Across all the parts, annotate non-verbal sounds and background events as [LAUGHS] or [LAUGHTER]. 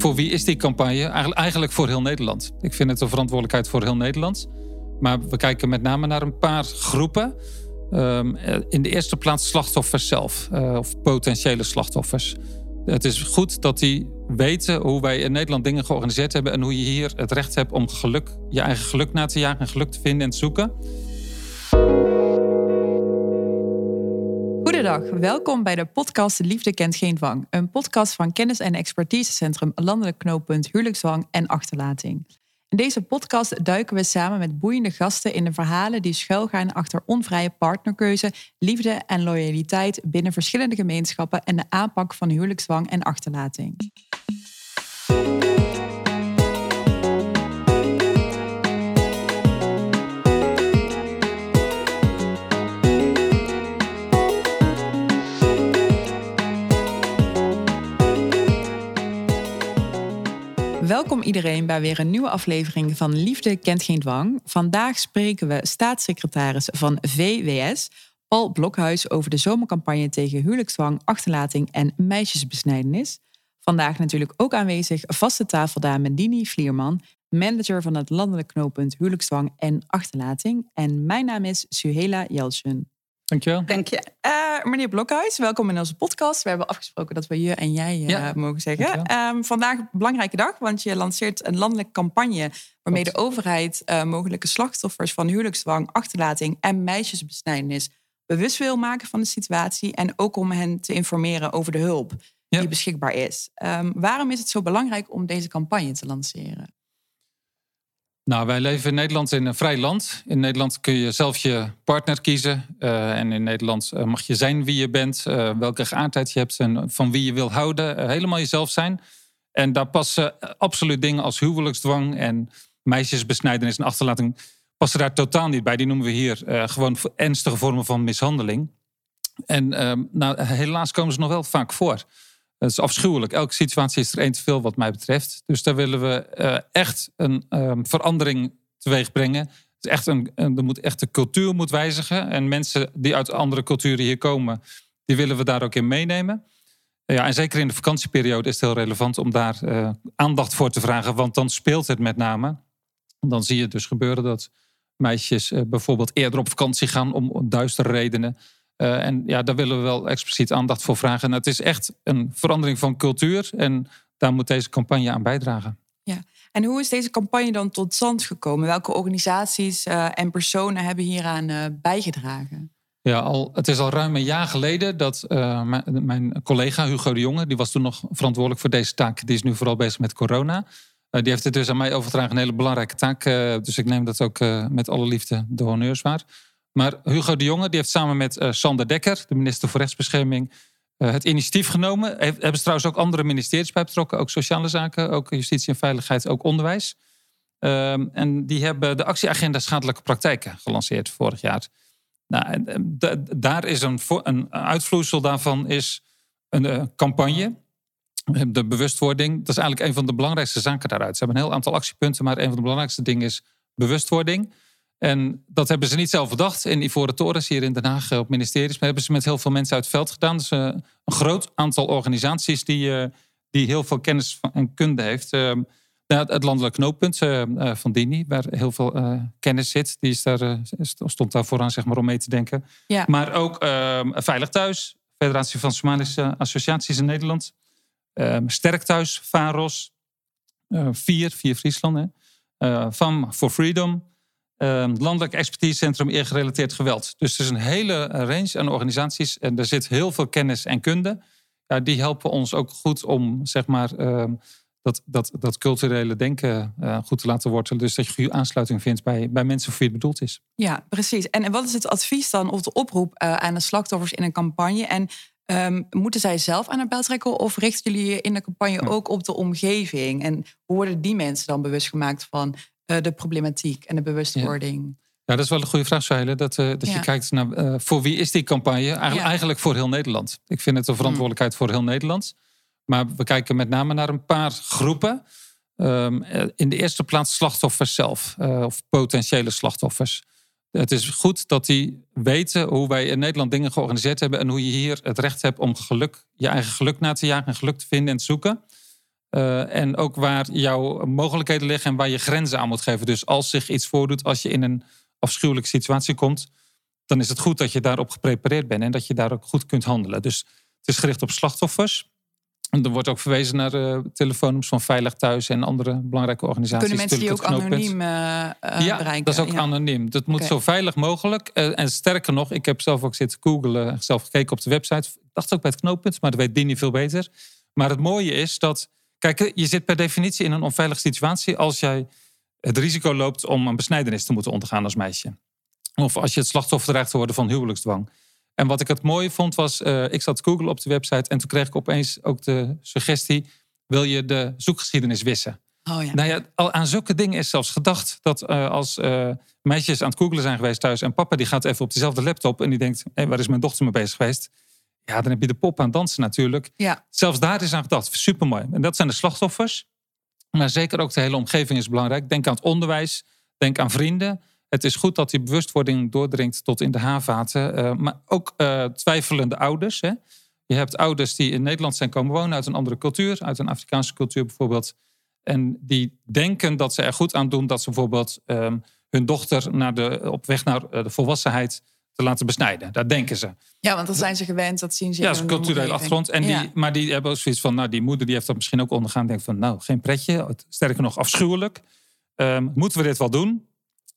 voor wie is die campagne? Eigenlijk voor heel Nederland. Ik vind het een verantwoordelijkheid voor heel Nederland. Maar we kijken met name naar een paar groepen. Um, in de eerste plaats slachtoffers zelf, uh, of potentiële slachtoffers. Het is goed dat die weten hoe wij in Nederland dingen georganiseerd hebben en hoe je hier het recht hebt om geluk, je eigen geluk na te jagen en geluk te vinden en te zoeken. Goedendag, welkom bij de podcast Liefde kent geen dwang. Een podcast van kennis- en expertisecentrum Landelijk Knooppunt Huwelijksdwang en Achterlating. In deze podcast duiken we samen met boeiende gasten in de verhalen die schuilgaan achter onvrije partnerkeuze, liefde en loyaliteit binnen verschillende gemeenschappen en de aanpak van huwelijksdwang en achterlating. Welkom iedereen bij weer een nieuwe aflevering van Liefde kent geen dwang. Vandaag spreken we staatssecretaris van VWS, Paul Blokhuis, over de zomercampagne tegen huwelijksdwang, achterlating en meisjesbesnijdenis. Vandaag natuurlijk ook aanwezig vaste tafeldame Dini Vlierman, manager van het landelijk knooppunt huwelijksdwang en achterlating. En mijn naam is Suhela Jelsen. Dankjewel. Dank je. Uh, meneer Blokhuis, welkom in onze podcast. We hebben afgesproken dat we je en jij uh, mogen zeggen. Um, vandaag een belangrijke dag, want je lanceert een landelijke campagne... waarmee de overheid uh, mogelijke slachtoffers van huwelijksdwang, achterlating en meisjesbesnijdenis... bewust wil maken van de situatie... en ook om hen te informeren over de hulp die beschikbaar is. Um, waarom is het zo belangrijk om deze campagne te lanceren? Nou, wij leven in Nederland in een vrij land. In Nederland kun je zelf je partner kiezen. Uh, en in Nederland uh, mag je zijn wie je bent, uh, welke geaardheid je hebt en van wie je wil houden. helemaal jezelf zijn. En daar passen absoluut dingen als huwelijksdwang en meisjesbesnijdenis en achterlating passen daar totaal niet bij. Die noemen we hier gewoon ernstige vormen van mishandeling. En ehm, nou, helaas komen ze nog wel vaak voor. Dat is afschuwelijk. Elke situatie is er één te veel wat mij betreft. Dus daar willen we uh, echt een um, verandering teweeg brengen. Het is echt een, er moet echt de cultuur moet wijzigen. En mensen die uit andere culturen hier komen, die willen we daar ook in meenemen. Ja, en zeker in de vakantieperiode is het heel relevant om daar uh, aandacht voor te vragen. Want dan speelt het met name. Dan zie je dus gebeuren dat meisjes uh, bijvoorbeeld eerder op vakantie gaan om duistere redenen. Uh, en ja, daar willen we wel expliciet aandacht voor vragen. En het is echt een verandering van cultuur. En daar moet deze campagne aan bijdragen. Ja, en hoe is deze campagne dan tot stand gekomen? Welke organisaties uh, en personen hebben hieraan uh, bijgedragen? Ja, al, het is al ruim een jaar geleden dat mijn, mijn, collega Hugo de Jonge, die was toen nog verantwoordelijk voor deze taak, die is nu vooral bezig met corona. die heeft het dus aan mij overgedragen, een hele belangrijke taak. dus ik neem dat ook met alle liefde de honneurs waar. Maar Hugo de Jonge die heeft samen met uh, Sander Dekker, de minister voor Rechtsbescherming, uh, het initiatief genomen. He, hebben ze trouwens ook andere ministeries bij betrokken, ook sociale zaken, ook justitie en veiligheid, ook onderwijs. Uh, en die hebben de actieagenda schadelijke praktijken gelanceerd vorig jaar. Nou, daar is een, een uitvloeisel daarvan is een uh, campagne. De bewustwording, dat is eigenlijk een van de belangrijkste zaken daaruit. Ze hebben een heel aantal actiepunten, maar een van de belangrijkste dingen is bewustwording. En dat hebben ze niet zelf bedacht in Ivoren Torens hier in Den Haag op ministeries. Maar hebben ze met heel veel mensen uit het veld gedaan. Dus uh, een groot aantal organisaties die, uh, die heel veel kennis en kunde heeft. Uh, het landelijk knooppunt van Dini, waar heel veel kennis zit, die is daar, stond daar vooraan zeg maar, om mee te denken. Ja. Maar ook ehm, Veilig Thuis, Federatie van Somalische Associaties in Nederland. Ehm, Sterk Thuis, VAROS, Vier, Vier Friesland. FAM for Freedom. Uh, Landelijk Expertisecentrum Eergerelateerd Geweld. Dus er is een hele range aan organisaties en er zit heel veel kennis en kunde. Ja, die helpen ons ook goed om zeg maar, uh, dat, dat, dat culturele denken uh, goed te laten wortelen. Dus dat je goede aansluiting vindt bij, bij mensen voor wie het bedoeld is. Ja, precies. En wat is het advies dan of de oproep eh, aan de slachtoffers in een campagne? En um, moeten zij zelf aan de bel trekken of richten jullie je in de campagne ook op de omgeving? En hoe worden die mensen dan bewust gemaakt van eh, de problematiek en de bewustwording? Ja. dat is wel een goede vraag, Seile. Dat, uh, dat je kijkt naar uh, voor wie is die campagne? Eigen, Eigenlijk voor heel Nederland. Ik vind het een verantwoordelijkheid voor heel Nederland. Maar we kijken met name naar een paar groepen. Um, in de eerste plaats slachtoffers zelf, of potentiële slachtoffers. Het is goed dat die weten hoe wij in Nederland dingen georganiseerd hebben en hoe je hier het recht hebt om geluk, je eigen geluk na te jagen en geluk te vinden en te zoeken. Uh, en ook waar jouw mogelijkheden liggen en waar je grenzen aan moet geven. Dus als zich iets voordoet, als je in een afschuwelijke situatie komt, dan is het goed dat je daarop geprepareerd bent en dat je daar ook goed kunt handelen. Dus het is gericht op slachtoffers. En er wordt ook verwezen naar uh, telefoonnummers van Veilig Thuis en andere belangrijke organisaties. Kunnen mensen die ook anoniem uh, ja, bereiken? dat is ook anoniem. Dat moet zo veilig mogelijk. en sterker nog, ik heb zelf ook zitten googlen, zelf gekeken op de website. Ik dacht ook bij het knooppunt, maar dat weet Dini veel beter. Maar het mooie is dat, kijk, je zit per definitie in een onveilige situatie als jij het risico loopt om een besnijdenis te moeten ondergaan als meisje. Of als je het slachtoffer dreigt te worden van huwelijksdwang. En wat ik het mooie vond was, uh, ik zat Google op de website en toen kreeg ik opeens ook de suggestie: wil je de zoekgeschiedenis wissen? Oh ja. Nou ja, al aan zulke dingen is zelfs gedacht dat uh, als uh, meisjes aan het googlen zijn geweest thuis en papa die gaat even op dezelfde laptop en die denkt: hey, waar is mijn dochter mee bezig geweest? Ja, dan heb je de pop aan dansen natuurlijk. Ja. Zelfs daar is aan gedacht. Supermooi. En dat zijn de slachtoffers. Maar zeker ook de hele omgeving is belangrijk. Denk aan het onderwijs, denk aan vrienden. Het is goed dat die bewustwording doordringt tot in de haarvaten. Uh, maar ook uh, twijfelende ouders. Hè. Je hebt ouders die in Nederland zijn komen wonen uit een andere cultuur, uit een Afrikaanse cultuur bijvoorbeeld. En die denken dat ze er goed aan doen dat ze bijvoorbeeld um, hun dochter naar de, op weg naar de volwassenheid te laten besnijden. Dat denken ze. Ja, want dan zijn ze gewend, dat zien ze. Ja, dat is culturele achtergrond. En die. Maar die hebben ook zoiets van, nou, die moeder die heeft dat misschien ook ondergaan. Denkt van, nou, geen pretje. Sterker nog, afschuwelijk. Um, moeten we dit wel doen?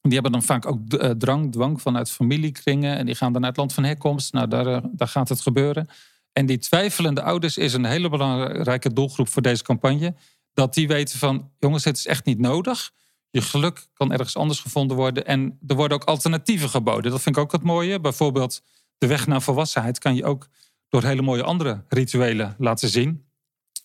Die hebben dan vaak ook uh, drang, dwang vanuit familiekringen. En die gaan dan naar het land van herkomst. Nou, daar, uh, daar gaat het gebeuren. En die twijfelende ouders is een hele belangrijke doelgroep voor deze campagne. Dat die weten van, jongens, het is echt niet nodig. Je geluk kan ergens anders gevonden worden. En er worden ook alternatieven geboden. Dat vind ik ook het mooie. Bijvoorbeeld de weg naar volwassenheid kan je ook door hele mooie andere rituelen laten zien.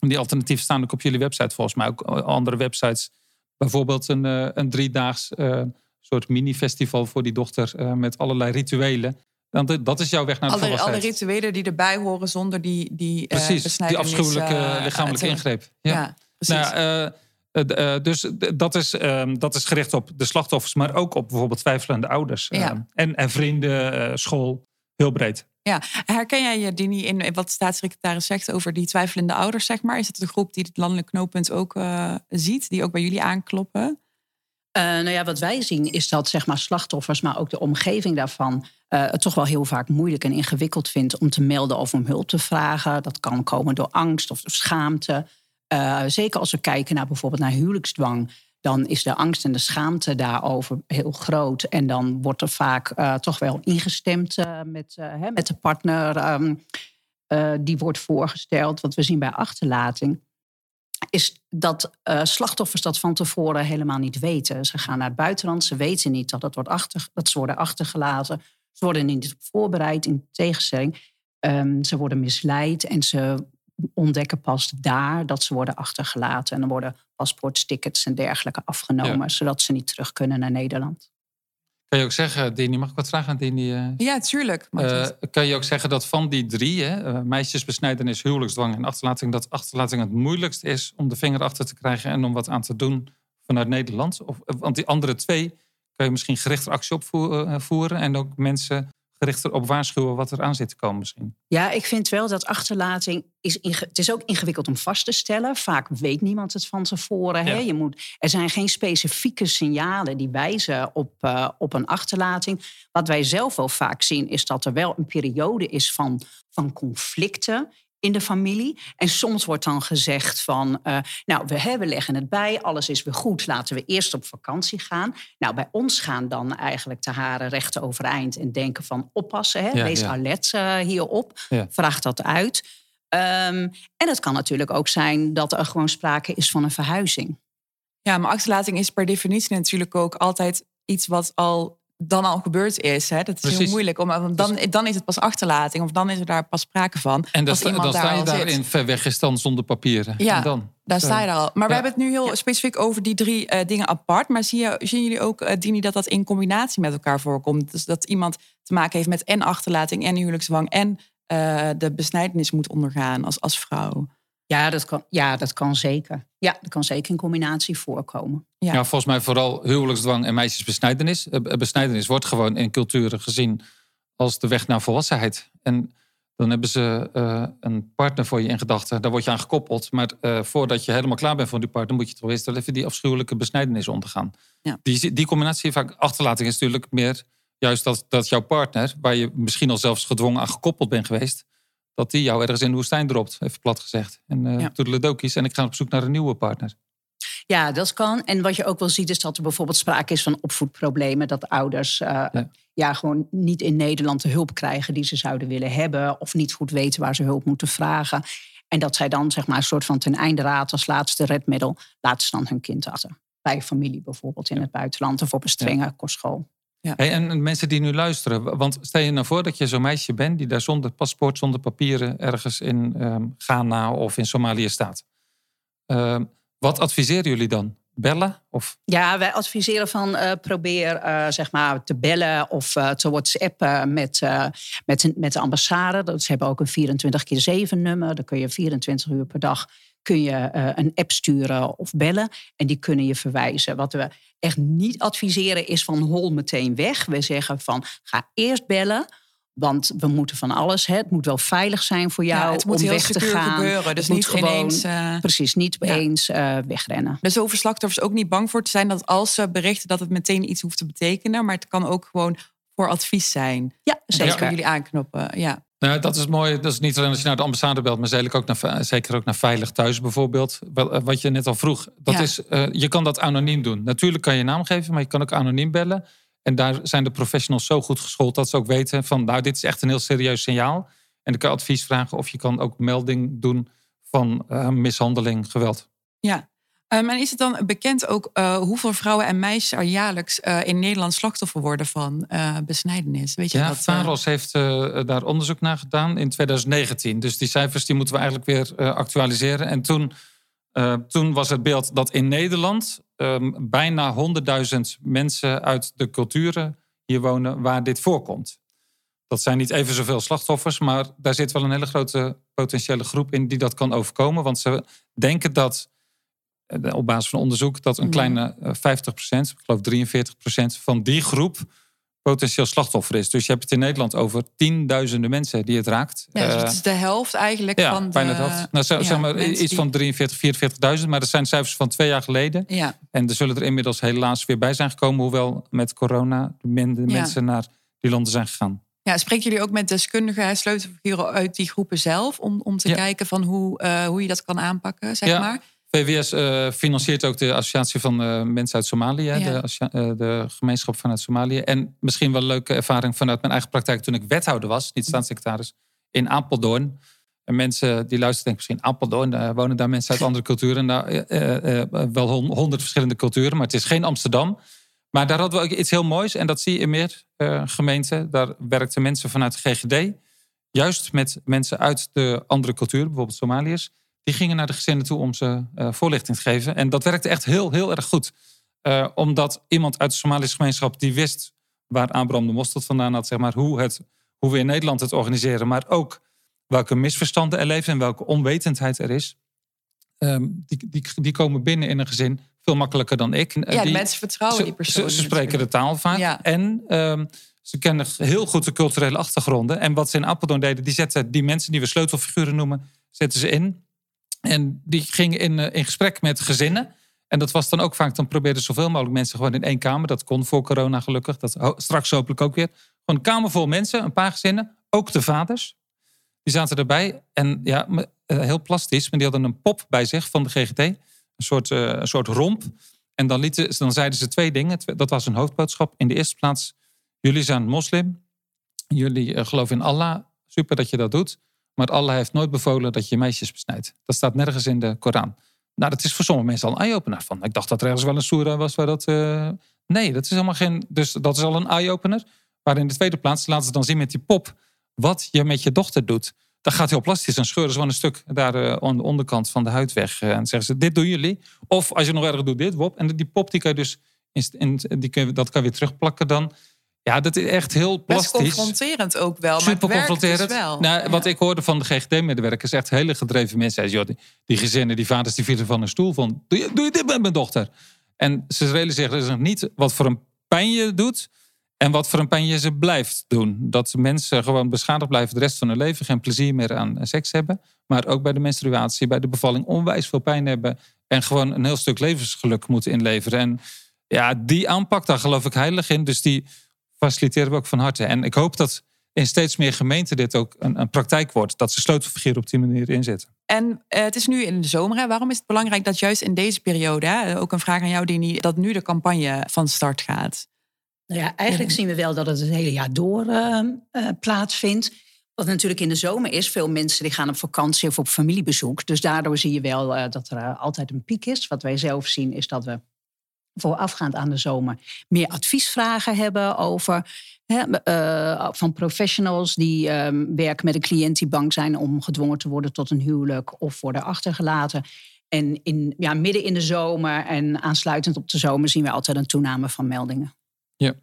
Die alternatieven staan ook op jullie website volgens mij. Ook andere websites. Bijvoorbeeld een, een driedaags uh, soort mini-festival voor die dochter uh, met allerlei rituelen. Want dat is jouw weg naar de alle, volwassenheid. Alle rituelen die erbij horen zonder die, die Precies, die afschuwelijke lichamelijke ingreep. Ja, ja precies. Nou, uh, dus dat is, um, dat is gericht op de slachtoffers, maar ook op bijvoorbeeld twijfelende ouders. Ja. Um, en, en vrienden, school, heel breed. Ja, herken jij je, Dini, in wat de staatssecretaris zegt over die twijfelende ouders, zeg maar? Is dat de groep die het landelijk knooppunt ook uh, ziet, die ook bij jullie aankloppen? Uh, nou ja, wat wij zien is dat zeg maar, slachtoffers, maar ook de omgeving daarvan, uh, het toch wel heel vaak moeilijk en ingewikkeld vindt om te melden of om hulp te vragen. Dat kan komen door angst of schaamte. Uh, zeker als we kijken naar bijvoorbeeld naar huwelijksdwang, dan is de angst en de schaamte daarover heel groot. En dan wordt er vaak uh, toch wel ingestemd uh, met, hè, met de partner um, die wordt voorgesteld. Wat we zien bij achterlating is dat slachtoffers dat van tevoren helemaal niet weten. Ze gaan naar het buitenland, ze weten niet dat, het wordt achter, dat ze worden achtergelaten. Ze worden niet voorbereid in tegenstelling. Um, ze worden misleid en ze ontdekken pas daar dat ze worden achtergelaten. En dan worden paspoortstickets en dergelijke afgenomen, ja. zodat ze niet terug kunnen naar Nederland. Kan je ook zeggen, Dini, mag ik wat vragen aan Dini? Uh, ja, tuurlijk. Uh, kan je ook zeggen dat van die drie, hè, uh, meisjesbesnijdenis, huwelijksdwang en achterlating, dat achterlating het moeilijkst is om de vinger achter te krijgen en om wat aan te doen vanuit Nederland? Of, want die andere twee kan je misschien gerichter actie opvoeren en ook mensen gericht erop waarschuwen wat er aan zit te komen misschien. Ja, ik vind wel dat achterlating is het is ook ingewikkeld om vast te stellen. Vaak weet niemand het van tevoren. Ja. Hè? Je moet, er zijn geen specifieke signalen die wijzen op, uh, op een achterlating. Wat wij zelf wel vaak zien is dat er wel een periode is van, van conflicten in de familie. En soms wordt dan gezegd van, uh, nou, we, hè, we leggen het bij, alles is weer goed, laten we eerst op vakantie gaan. Nou, bij ons gaan dan eigenlijk de haren recht overeind en denken van oppassen, hè, Ja, wees ja. alert uh, hierop, Ja. vraag dat uit. Um, en het kan natuurlijk ook zijn dat er gewoon sprake is van een verhuizing. Ja, maar achterlating is per definitie natuurlijk ook altijd iets wat al dan al gebeurd is. Hè? Dat is heel moeilijk. Om, want dan, dan is het pas achterlating. Of dan is er daar pas sprake van. En dan, als sta, iemand dan sta je daarin zit. ver weg is dan zonder papieren. Ja, en dan? Daar sta je daar al. Maar we hebben het nu heel specifiek over die drie eh, dingen apart. Maar zie je, zien jullie ook, eh, Dini, dat dat in combinatie met elkaar voorkomt? Dus dat iemand te maken heeft met en achterlating en huwelijksdwang... en eh, de besnijdenis moet ondergaan als, als vrouw. Ja dat, kan, ja, dat kan zeker. Ja, dat kan zeker in combinatie voorkomen. Ja. Ja, volgens mij vooral huwelijksdwang en meisjesbesnijdenis. Eh, Besnijdenis wordt gewoon in culturen gezien als de weg naar volwassenheid. En Dan hebben ze uh, een partner voor je in gedachten. Daar word je aan gekoppeld. Maar uh, voordat je helemaal klaar bent voor die partner, moet je toch eerst wel even die afschuwelijke besnijdenis ondergaan. Ja. Die, die combinatie, vaak achterlating, is natuurlijk meer juist dat, dat jouw partner, waar je misschien al zelfs gedwongen aan gekoppeld bent geweest, dat die jou ergens in de woestijn dropt, even plat gezegd. En uh, ja. toedeledokies en ik ga op zoek naar een nieuwe partner. Ja, dat kan. En wat je ook wel ziet is dat er bijvoorbeeld sprake is van opvoedproblemen. Dat ouders uh, ja. gewoon niet in Nederland de hulp krijgen die ze zouden willen hebben. Of niet goed weten waar ze hulp moeten vragen. En dat zij dan zeg maar een soort van ten einde raad als laatste redmiddel laten ze dan hun kind achter. Bij familie bijvoorbeeld in het buitenland of op een strenge kostschool. Ja. Hey, en mensen die nu luisteren, want stel je nou voor dat je zo'n meisje bent die daar zonder paspoort, zonder papieren ergens in um, Ghana of in Somalië staat. Uh, wat adviseren jullie dan? Bellen? Of? Ja, wij adviseren van uh, probeer uh, zeg maar te bellen of uh, te whatsappen met, met, met de ambassade. Ze hebben ook een 24 keer 7 nummer. Dan kun je 24 uur per dag kun je, een app sturen of bellen. En die kunnen je verwijzen. Wat we echt niet adviseren is van hol meteen weg. We zeggen van ga eerst bellen want we moeten van alles. Hè. Het moet wel veilig zijn voor jou ja, het moet om weg te gaan. Gebeuren, dus het niet gewoon, ineens, uh... precies niet ja. eens uh, wegrennen. Dus over slachtoffers ook niet bang voor te zijn dat als ze berichten dat het meteen iets hoeft te betekenen, maar het kan ook gewoon voor advies zijn. Ja, zeker. Dat jullie aanknoppen. Ja. Nou, dat is mooi. Dat is niet alleen als je naar de ambassade belt, maar zeker ook naar, zeker ook naar Veilig Thuis bijvoorbeeld. Eh, wat je net al vroeg. Dat is, uh, je kan dat anoniem doen. Natuurlijk kan je naam geven, maar je kan ook anoniem bellen. En daar zijn de professionals zo goed geschoold dat ze ook weten van nou, dit is echt een heel serieus signaal. En dan kan je advies vragen of je kan ook melding doen van uh, mishandeling, geweld. Ja, um, en is het dan bekend ook uh, hoeveel vrouwen en meisjes er jaarlijks uh, in Nederland slachtoffer worden van besnijdenis? Weet je ja, dat, Faros heeft daar onderzoek naar gedaan in 2019. Dus die cijfers die moeten we eigenlijk weer actualiseren. En toen toen was het beeld dat in Nederland um, bijna 100.000 mensen uit de culturen hier wonen waar dit voorkomt. Dat zijn niet even zoveel slachtoffers, maar daar zit wel een hele grote potentiële groep in die dat kan overkomen. Want ze denken dat, eh, op basis van onderzoek, dat een kleine 50% ik geloof 43% van die groep potentieel slachtoffer is. Dus je hebt het in Nederland over tienduizenden mensen die het raakt. Ja, dus het is de helft eigenlijk ja, van de... bijna de helft. Nou, zeg, zeg maar iets van 43, 44.000. Maar dat zijn cijfers van twee jaar geleden. Ja. En er zullen er inmiddels helaas weer bij zijn gekomen. Hoewel met corona minder mensen naar die landen zijn gegaan. Ja, spreken jullie ook met deskundigen, sleutelfiguren uit die groepen zelf... om, om te kijken van hoe, uh, hoe je dat kan aanpakken, zeg maar? VWS uh, financiert ook de associatie van uh, mensen uit Somalië, de, uh, de, gemeenschap vanuit Somalië. En misschien wel een leuke ervaring vanuit mijn eigen praktijk toen ik wethouder was, niet staatssecretaris, in Apeldoorn. En mensen die luisteren denken misschien Apeldoorn, wonen daar mensen uit andere culturen. Nou, wel honderd verschillende culturen, maar het is geen Amsterdam. Maar daar hadden we ook iets heel moois en dat zie je in meer gemeenten. Daar werkten mensen vanuit de GGD, juist met mensen uit de andere culturen, bijvoorbeeld Somaliërs die gingen naar de gezinnen toe om ze uh, voorlichting te geven. En dat werkte echt heel, heel erg goed. Uh, omdat iemand uit de Somalische gemeenschap die wist waar Abraham de Mosterd vandaan had, zeg maar, hoe, het, hoe we in Nederland het organiseren, maar ook welke misverstanden er leven en welke onwetendheid er is. Um, die, die, die komen binnen in een gezin veel makkelijker dan ik. Ja, die, mensen vertrouwen die persoon. Ze, ze spreken de taal vaak. Ja. En um, ze kennen heel goed de culturele achtergronden. En wat ze in Apeldoorn deden, die zetten die mensen die we sleutelfiguren noemen, zetten ze in. En die ging in, eh, in gesprek met gezinnen. En dat was dan ook vaak, dan probeerden zoveel mogelijk mensen gewoon in één kamer. Dat kon voor corona gelukkig. Dat straks hopelijk ook weer. Gewoon een kamer vol mensen, een paar gezinnen. Ook de vaders. Die zaten erbij. En ja, eh, heel plastisch. Maar die hadden een pop bij zich van de GGT. Een soort, uh, een soort romp. En dan, lieten, dan zeiden ze twee dingen. Dat was een hoofdboodschap. In de eerste plaats, jullie zijn moslim. Jullie geloven in Allah. Super dat je dat doet. Maar Allah heeft nooit bevolen dat je meisjes besnijdt. Dat staat nergens in de Koran. Nou, dat is voor sommige mensen al een eye-opener van. Ik dacht dat er ergens wel een soera was waar dat... Uh... Nee, dat is helemaal geen... Dus dat is al een eye-opener. Maar in de tweede plaats laten ze dan zien met die pop... wat je met je dochter doet. Dat gaat heel plastisch. Dan scheuren ze gewoon een stuk daar uh, aan de onderkant van de huid weg. Uh, en zeggen ze, dit doen jullie. Of als je nog erger doet, dit, wop. En die pop die kan je dus... In, die kun je, dat kan weer terugplakken dan ja, dat is echt heel plastisch. Best confronterend ook wel. Super maar dus confronterend. Dus wel. Nou, Wat ik hoorde van de GGD-medewerkers, echt hele gedreven mensen. Joh, die, die gezinnen, die vaders, die vielen van een stoel van... Doe je, doe je dit met mijn dochter? En ze realiseren dus nog niet wat voor een pijn je doet... En wat voor een pijn je ze blijft doen. Dat mensen gewoon beschadigd blijven de rest van hun leven. Geen plezier meer aan seks hebben. Maar ook bij de menstruatie, bij de bevalling onwijs veel pijn hebben. En gewoon een heel stuk levensgeluk moeten inleveren. En ja, die aanpak, daar geloof ik heilig in. Dus die faciliteren we ook van harte. En ik hoop dat in steeds meer gemeenten dit ook een, een praktijk wordt. Dat ze sleutelfiguren op die manier inzetten. En uh, het is nu in de zomer. Hè? Waarom is het belangrijk dat juist in deze periode, hè, ook een vraag aan jou, Dini, dat nu de campagne van start gaat? Nou ja, eigenlijk zien we wel dat het het hele jaar door uh, uh, plaatsvindt. Wat natuurlijk in de zomer is, veel mensen die gaan op vakantie of op familiebezoek. Dus daardoor zie je wel uh, dat er altijd een piek is. Wat wij zelf zien is dat we voorafgaand aan de zomer meer adviesvragen hebben over uh, van professionals die uh, werken met een cliënt die bang zijn om gedwongen te worden tot een huwelijk of worden achtergelaten. En in, ja, midden in de zomer en aansluitend op de zomer zien we altijd een toename van meldingen. Ja.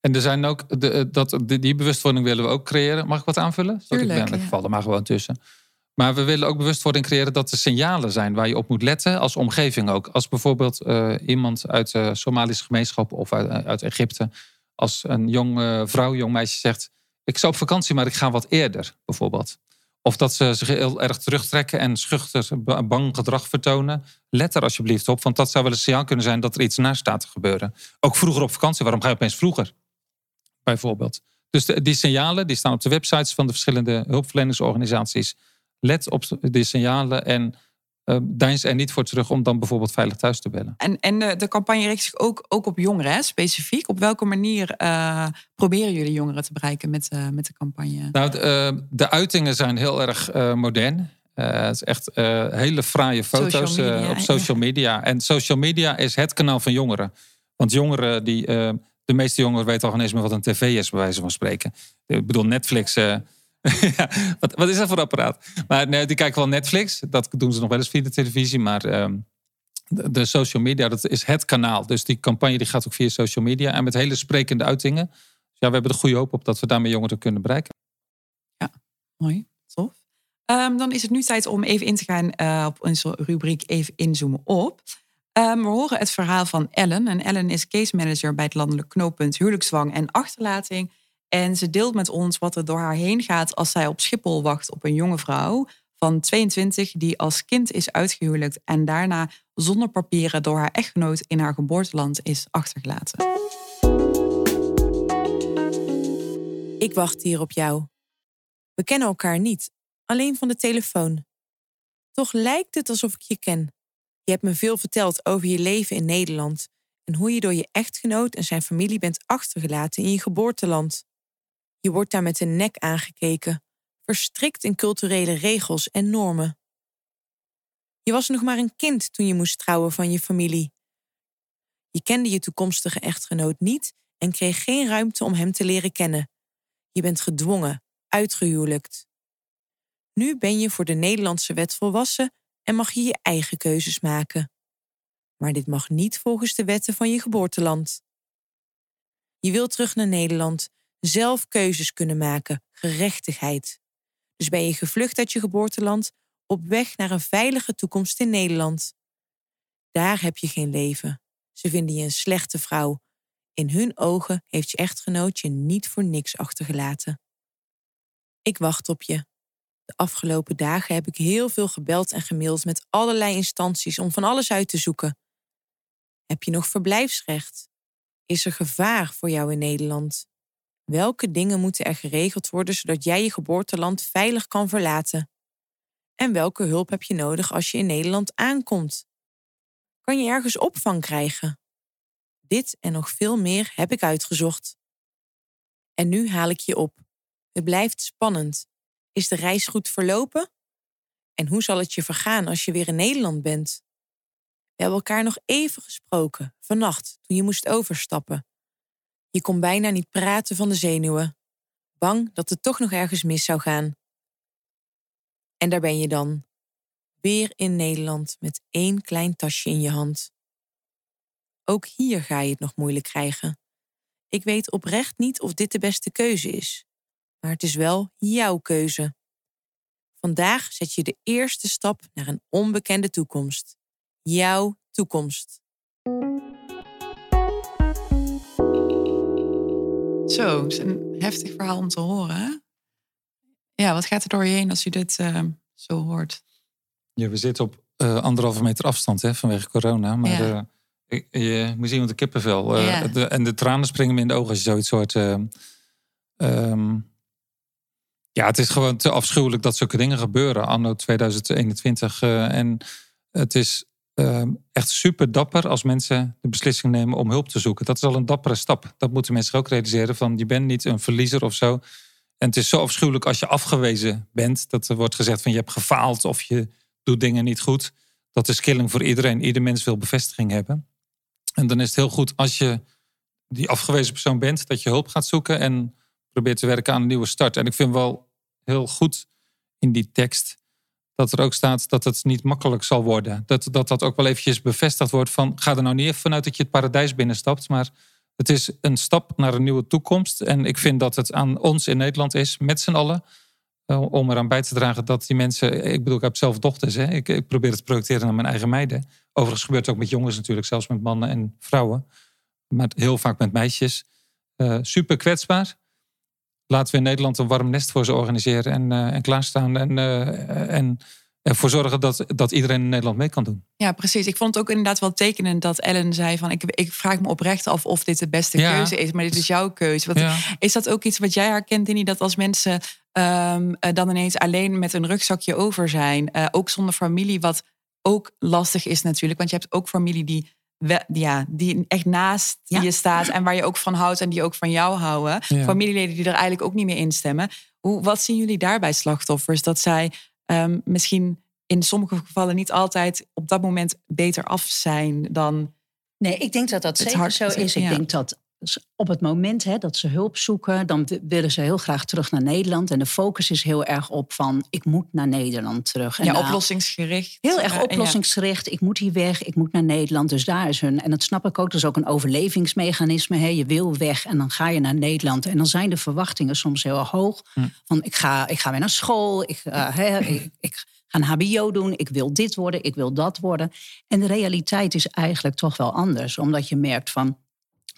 En er zijn ook, de, eh, dat, die bewustwording willen we ook creëren. Mag ik wat aanvullen? Tuurlijk, ik val er maar gewoon tussen. Maar we willen ook bewustwording creëren dat er signalen zijn waar je op moet letten als omgeving ook. Als bijvoorbeeld uh, iemand uit de Somalische gemeenschap of uit, uit Egypte als een jong vrouw, jong meisje zegt: Ik zou op vakantie, maar ik ga wat eerder, bijvoorbeeld. Of dat ze zich heel erg terugtrekken en schuchter, bang gedrag vertonen. Let er alsjeblieft op, want dat zou wel een signaal kunnen zijn dat er iets naast staat te gebeuren. Ook vroeger op vakantie, waarom ga je opeens vroeger? Bijvoorbeeld. Dus die signalen die staan op de websites van de verschillende hulpverleningsorganisaties. Let op die signalen en uh, deins er niet voor terug om dan bijvoorbeeld veilig thuis te bellen. En, en de, de campagne richt zich ook, ook op jongeren, hè, specifiek. Op welke manier uh, proberen jullie jongeren te bereiken met, uh, met de campagne? Nou, de, de uitingen zijn heel erg modern. het is echt hele fraaie foto's social media, op social media. En social media is het kanaal van jongeren. Want jongeren, die, de meeste jongeren weten al geen eens meer wat een tv is, bij wijze van spreken. Ik bedoel, Netflix [LAUGHS] wat, wat, is dat voor apparaat? Maar nee, die kijken wel Netflix. Dat doen ze nog wel eens via de televisie. Maar ehm, de, social media, dat is het kanaal. Dus die campagne die gaat ook via social media. En met hele sprekende uitingen. Dus ja, we hebben er goede hoop op dat we daarmee jongeren kunnen bereiken. Ja, mooi. Tof. Um, dan is het nu tijd om even in te gaan uh, op onze rubriek even inzoomen op. Um, we horen het verhaal van Ellen. En Ellen is case manager bij het landelijk knooppunt huwelijkszwang en achterlating en ze deelt met ons wat er door haar heen gaat als zij op Schiphol wacht op een jonge vrouw van 22 die als kind is uitgehuwelijkt en daarna zonder papieren door haar echtgenoot in haar geboorteland is achtergelaten. Ik wacht hier op jou. We kennen elkaar niet, alleen van de telefoon. Toch lijkt het alsof ik je ken. Je hebt me veel verteld over je leven in Nederland en hoe je door je echtgenoot en zijn familie bent achtergelaten in je geboorteland. Je wordt daar met de nek aangekeken, verstrikt in culturele regels en normen. Je was nog maar een kind toen je moest trouwen van je familie. Je kende je toekomstige echtgenoot niet en kreeg geen ruimte om hem te leren kennen. Je bent gedwongen, uitgehuwelijkt. Nu ben je voor de Nederlandse wet volwassen en mag je je eigen keuzes maken. Maar dit mag niet volgens de wetten van je geboorteland. Je wilt terug naar Nederland zelf keuzes kunnen maken, gerechtigheid. Dus ben je gevlucht uit je geboorteland op weg naar een veilige toekomst in Nederland. Daar heb je geen leven. Ze vinden je een slechte vrouw. In hun ogen heeft je echtgenoot je niet voor niks achtergelaten. Ik wacht op je. De afgelopen dagen heb ik heel veel gebeld en gemaild met allerlei instanties om van alles uit te zoeken. Heb je nog verblijfsrecht? Is er gevaar voor jou in Nederland? Welke dingen moeten er geregeld worden zodat jij je geboorteland veilig kan verlaten? En welke hulp heb je nodig als je in Nederland aankomt? Kan je ergens opvang krijgen? Dit en nog veel meer heb ik uitgezocht. En nu haal ik je op. Het blijft spannend. Is de reis goed verlopen? En hoe zal het je vergaan als je weer in Nederland bent? We hebben elkaar nog even gesproken, vannacht, toen je moest overstappen. Je kon bijna niet praten van de zenuwen, bang dat het toch nog ergens mis zou gaan. En daar ben je dan, weer in Nederland met één klein tasje in je hand. Ook hier ga je het nog moeilijk krijgen. Ik weet oprecht niet of dit de beste keuze is, maar het is wel jouw keuze. Vandaag zet je de eerste stap naar een onbekende toekomst. Jouw toekomst. Zo, het is een heftig verhaal om te horen. hè? Ja, wat gaat er door je heen als u dit eh, zo hoort? Ja, we zitten op eh, anderhalve meter afstand hè, vanwege corona. Maar Ja. eh, ik- je moet zien met de kippenvel. Ja. de, en de tranen springen me in de ogen als je zoiets hoort. eh. Ehm, ja, het is gewoon te afschuwelijk dat zulke dingen gebeuren anno 2021. eh, en het is ehm, echt super dapper als mensen de beslissing nemen om hulp te zoeken. Dat is al een dappere stap. Dat moeten mensen ook realiseren. Van, je bent niet een verliezer of zo. En het is zo afschuwelijk als je afgewezen bent. Dat er wordt gezegd van je hebt gefaald of je doet dingen niet goed. Dat is killing voor iedereen. Ieder mens wil bevestiging hebben. En dan is het heel goed als je die afgewezen persoon bent, dat je hulp gaat zoeken en probeert te werken aan een nieuwe start. En ik vind wel heel goed in die tekst dat er ook staat dat het niet makkelijk zal worden. Dat dat, dat ook wel eventjes bevestigd wordt van ga er nou niet even vanuit dat je het paradijs binnenstapt, maar het is een stap naar een nieuwe toekomst. En ik vind dat het aan ons in Nederland is, met z'n allen, eh, om eraan bij te dragen dat die mensen. Ik bedoel, ik heb zelf dochters. Hè? Ik, probeer het te projecteren naar mijn eigen meiden. Overigens gebeurt het ook met jongens natuurlijk, zelfs met mannen en vrouwen. Maar heel vaak met meisjes. Eh, super kwetsbaar. Laten we in Nederland een warm nest voor ze organiseren en, eh, en klaarstaan. En, eh, en ervoor zorgen dat, dat iedereen in Nederland mee kan doen. Ja, precies. Ik vond het ook inderdaad wel tekenend dat Ellen zei van... ik, ik vraag me oprecht af of dit de beste Ja. keuze is. Maar dit is jouw keuze. Wat, Ja. Is dat ook iets wat jij herkent, Dini? Dat als mensen ehm, eh, dan ineens alleen met een rugzakje over zijn... ook zonder familie, wat ook lastig is natuurlijk. Want je hebt ook familie die, ja, die echt naast Ja. je staat... en waar je ook van houdt en die ook van jou houden. Ja. Familieleden die er eigenlijk ook niet meer instemmen. Hoe, wat zien jullie daarbij slachtoffers? Dat zij ehm, misschien in sommige gevallen niet altijd op dat moment beter af zijn dan... Nee, ik denk dat dat zeker hart- zo is. Ik ja. denk dat ze op het moment hè, dat ze hulp zoeken, dan wi- willen ze heel graag terug naar Nederland. En de focus is heel erg op van, ik moet naar Nederland terug. En ja, oplossingsgericht. Heel Eh, erg oplossingsgericht. Ik moet hier weg, ik moet naar Nederland. Dus daar is hun. En dat snap ik ook. Dat is ook een overlevingsmechanisme. Hè. Je wil weg en dan ga je naar Nederland. En dan zijn de verwachtingen soms heel hoog. Hm. Van ik ga, ik ga weer naar school. Ik, eh, hè, ik, ik ga een HBO doen. Ik wil dit worden. Ik wil dat worden. En de realiteit is eigenlijk toch wel anders. Omdat je merkt van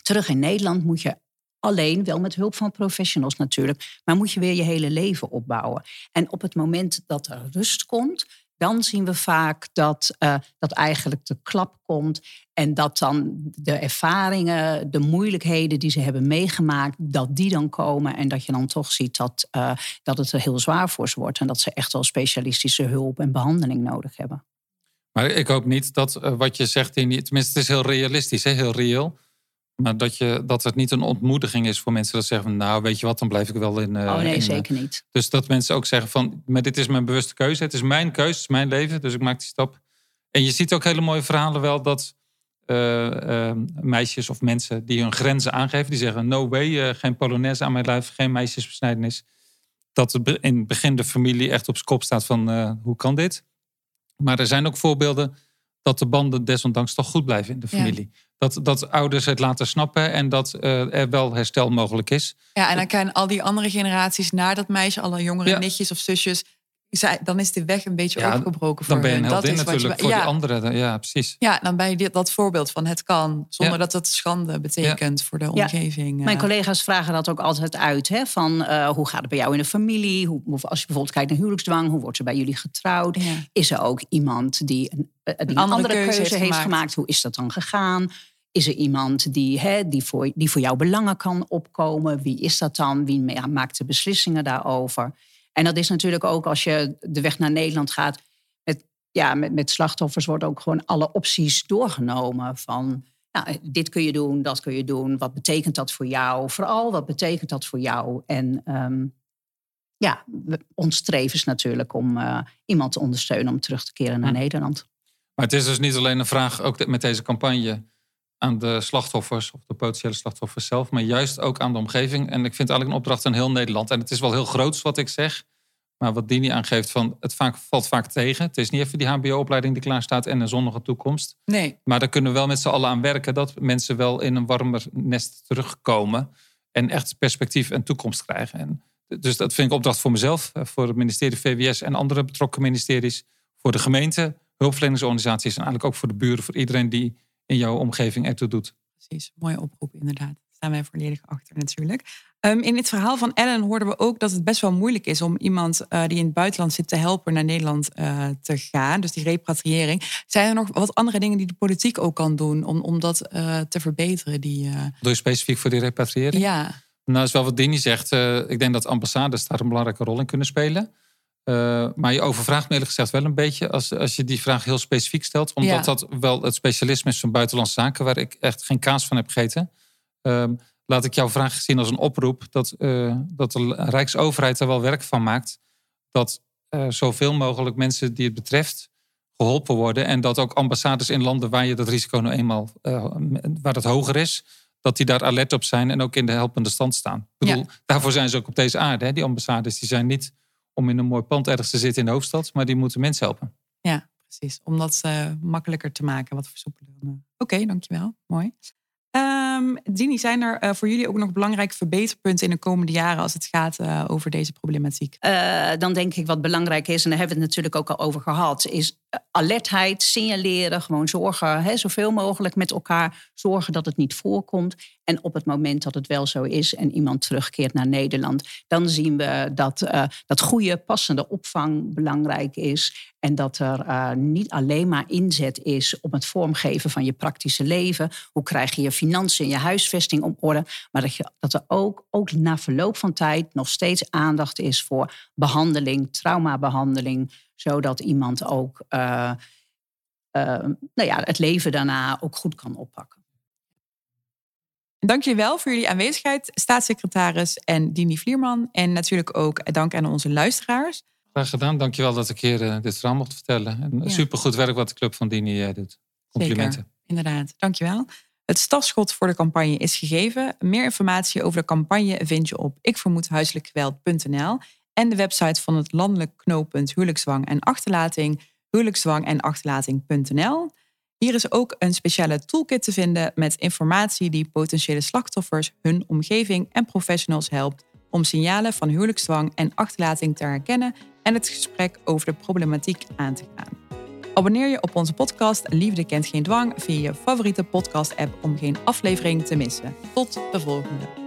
terug in Nederland moet je alleen, wel met hulp van professionals natuurlijk, maar moet je weer je hele leven opbouwen. En op het moment dat er rust komt, dan zien we vaak dat, eh, dat eigenlijk de klap komt en dat dan de ervaringen, de moeilijkheden die ze hebben meegemaakt, dat die dan komen en dat je dan toch ziet dat, eh, dat het er heel zwaar voor ze wordt en dat ze echt wel specialistische hulp en behandeling nodig hebben. Maar ik hoop niet dat eh, wat je zegt, in tenminste het is heel realistisch, hè, heel reëel. Maar dat, je, dat het niet een ontmoediging is voor mensen dat zeggen van nou weet je wat, dan blijf ik wel in. eh, oh nee, in, eh, zeker niet. Dus dat mensen ook zeggen van, maar dit is mijn bewuste keuze. Het is mijn keuze, het is mijn leven, dus ik maak die stap. En je ziet ook hele mooie verhalen wel dat eh, meisjes of mensen die hun grenzen aangeven, die zeggen no way, geen polonaise aan mijn lijf, geen meisjesbesnijdenis. Dat in het begin de familie echt op zijn kop staat van hoe kan dit? Maar er zijn ook voorbeelden dat de banden desondanks toch goed blijven in de Ja. familie. Dat, dat ouders het laten snappen en dat eh, er wel herstel mogelijk is. Ja, en dan kan al die andere generaties na dat meisje, alle jongere Ja. nichtjes of zusjes, dan is de weg een beetje Ja, opgebroken voor Dan ben je hun. Dat is je- natuurlijk voor ja, die anderen. Ja, precies. Ja, dan ben je dit, dat voorbeeld van het kan, zonder Ja. dat het schande betekent voor de omgeving. Mijn eh. collega's vragen dat ook altijd uit. Hè, van eh, hoe gaat het bij jou in de familie? Hoe, als je bijvoorbeeld kijkt naar huwelijksdwang, hoe wordt er bij jullie getrouwd? Ja. Is er ook iemand die een, eh, die een andere andere, keuze keuze, heeft heeft gemaakt? gemaakt. Hoe is dat dan gegaan? Is er iemand die, hè, die, voor, die voor jouw belangen kan opkomen? Wie is dat dan? Wie ma- maakt de beslissingen daarover? En dat is natuurlijk ook als je de weg naar Nederland gaat. Met, ja, met, met slachtoffers worden ook gewoon alle opties doorgenomen. Van nou, dit kun je doen, dat kun je doen. Wat betekent dat voor jou? Vooral, wat betekent dat voor jou? En ehm, ja, ons streven is natuurlijk om eh, iemand te ondersteunen om terug te keren naar Hm. Nederland. Maar het is dus niet alleen een vraag, ook met deze campagne, aan de slachtoffers of de potentiële slachtoffers zelf, maar juist ook aan de omgeving. En ik vind eigenlijk een opdracht aan heel Nederland. En het is wel heel groots wat ik zeg, maar wat Dini aangeeft, van het vaak, valt vaak tegen. Het is niet even die HBO-opleiding die klaar staat en een zonnige toekomst. Nee, Maar daar kunnen we wel met z'n allen aan werken dat mensen wel in een warmer nest terugkomen en echt perspectief en toekomst krijgen. En dus dat vind ik opdracht voor mezelf, eh, voor het ministerie VWS en andere betrokken ministeries, voor de gemeente, hulpverleningsorganisaties en eigenlijk ook voor de buren, voor iedereen die in jouw omgeving ertoe doet. precies. Mooie oproep, inderdaad. staan wij volledig achter natuurlijk. Ehm, in het verhaal van Ellen hoorden we ook dat het best wel moeilijk is om iemand uh, die in het buitenland zit te helpen naar Nederland uh, te gaan. Dus die repatriëring. Zijn er nog wat andere dingen die de politiek ook kan doen om, om dat uh, te verbeteren? Die, Doe je specifiek voor die repatriëring? Ja. Nou, is wel wat Dini zegt. ik denk dat ambassades daar een belangrijke rol in kunnen spelen. Maar je overvraagt me eerlijk gezegd wel een beetje als, als je die vraag heel specifiek stelt. Omdat ja. dat wel het specialisme is van buitenlandse zaken, waar ik echt geen kaas van heb gegeten. Ehm, laat ik jouw vraag zien als een oproep dat, uh, dat de Rijksoverheid er wel werk van maakt. Dat uh, zoveel mogelijk mensen die het betreft geholpen worden. En dat ook ambassades in landen waar je dat risico nou eenmaal uh, waar het hoger is, dat die daar alert op zijn en ook in de helpende stand staan. Ik bedoel, ja. daarvoor zijn ze ook op deze aarde. Hè? Die ambassades die zijn niet om in een mooi pand ergens te zitten in de hoofdstad, maar die moeten mensen helpen. Ja, precies. Om dat makkelijker te maken, wat versoepelen. Oké, okay, dankjewel. Mooi. Um, Dini, zijn er uh, voor jullie ook nog belangrijke verbeterpunten in de komende jaren als het gaat uh, over deze problematiek? Uh, dan denk ik wat belangrijk is, en daar hebben we het natuurlijk ook al over gehad, is alertheid, signaleren, gewoon zorgen, hè, zoveel mogelijk met elkaar zorgen dat het niet voorkomt. En op het moment dat het wel zo is en iemand terugkeert naar Nederland, dan zien we dat, uh, dat goede, passende opvang belangrijk is. En dat er uh, niet alleen maar inzet is op het vormgeven van je praktische leven. Hoe krijg je je financiën en je huisvesting op orde. Maar dat, je, dat er ook, ook na verloop van tijd nog steeds aandacht is voor behandeling, traumabehandeling zodat iemand ook uh, uh, nou ja, het leven daarna ook goed kan oppakken. Dank jullie wel voor jullie aanwezigheid, staatssecretaris en Dini Vlierman. En natuurlijk ook dank aan onze luisteraars. Graag gedaan. Dankjewel dat ik hier uh, dit verhaal mocht vertellen. En ja. Supergoed werk wat de Club van Dini doet. Complimenten. Zeker, inderdaad. Dankjewel. Het startschot voor de campagne is gegeven. Meer informatie over de campagne vind je op ikvermoedhuiselijkgeweld.nl en de website van het landelijk knooppunt huwelijkszwang en achterlating huwelijkszwang en achterlating.nl. Hier is ook een speciale toolkit te vinden met informatie die potentiële slachtoffers, hun omgeving en professionals helpt om signalen van huwelijkszwang en achterlating te herkennen en het gesprek over de problematiek aan te gaan. Abonneer je op onze podcast Liefde kent geen dwang via je favoriete podcast-app om geen aflevering te missen. Tot de volgende.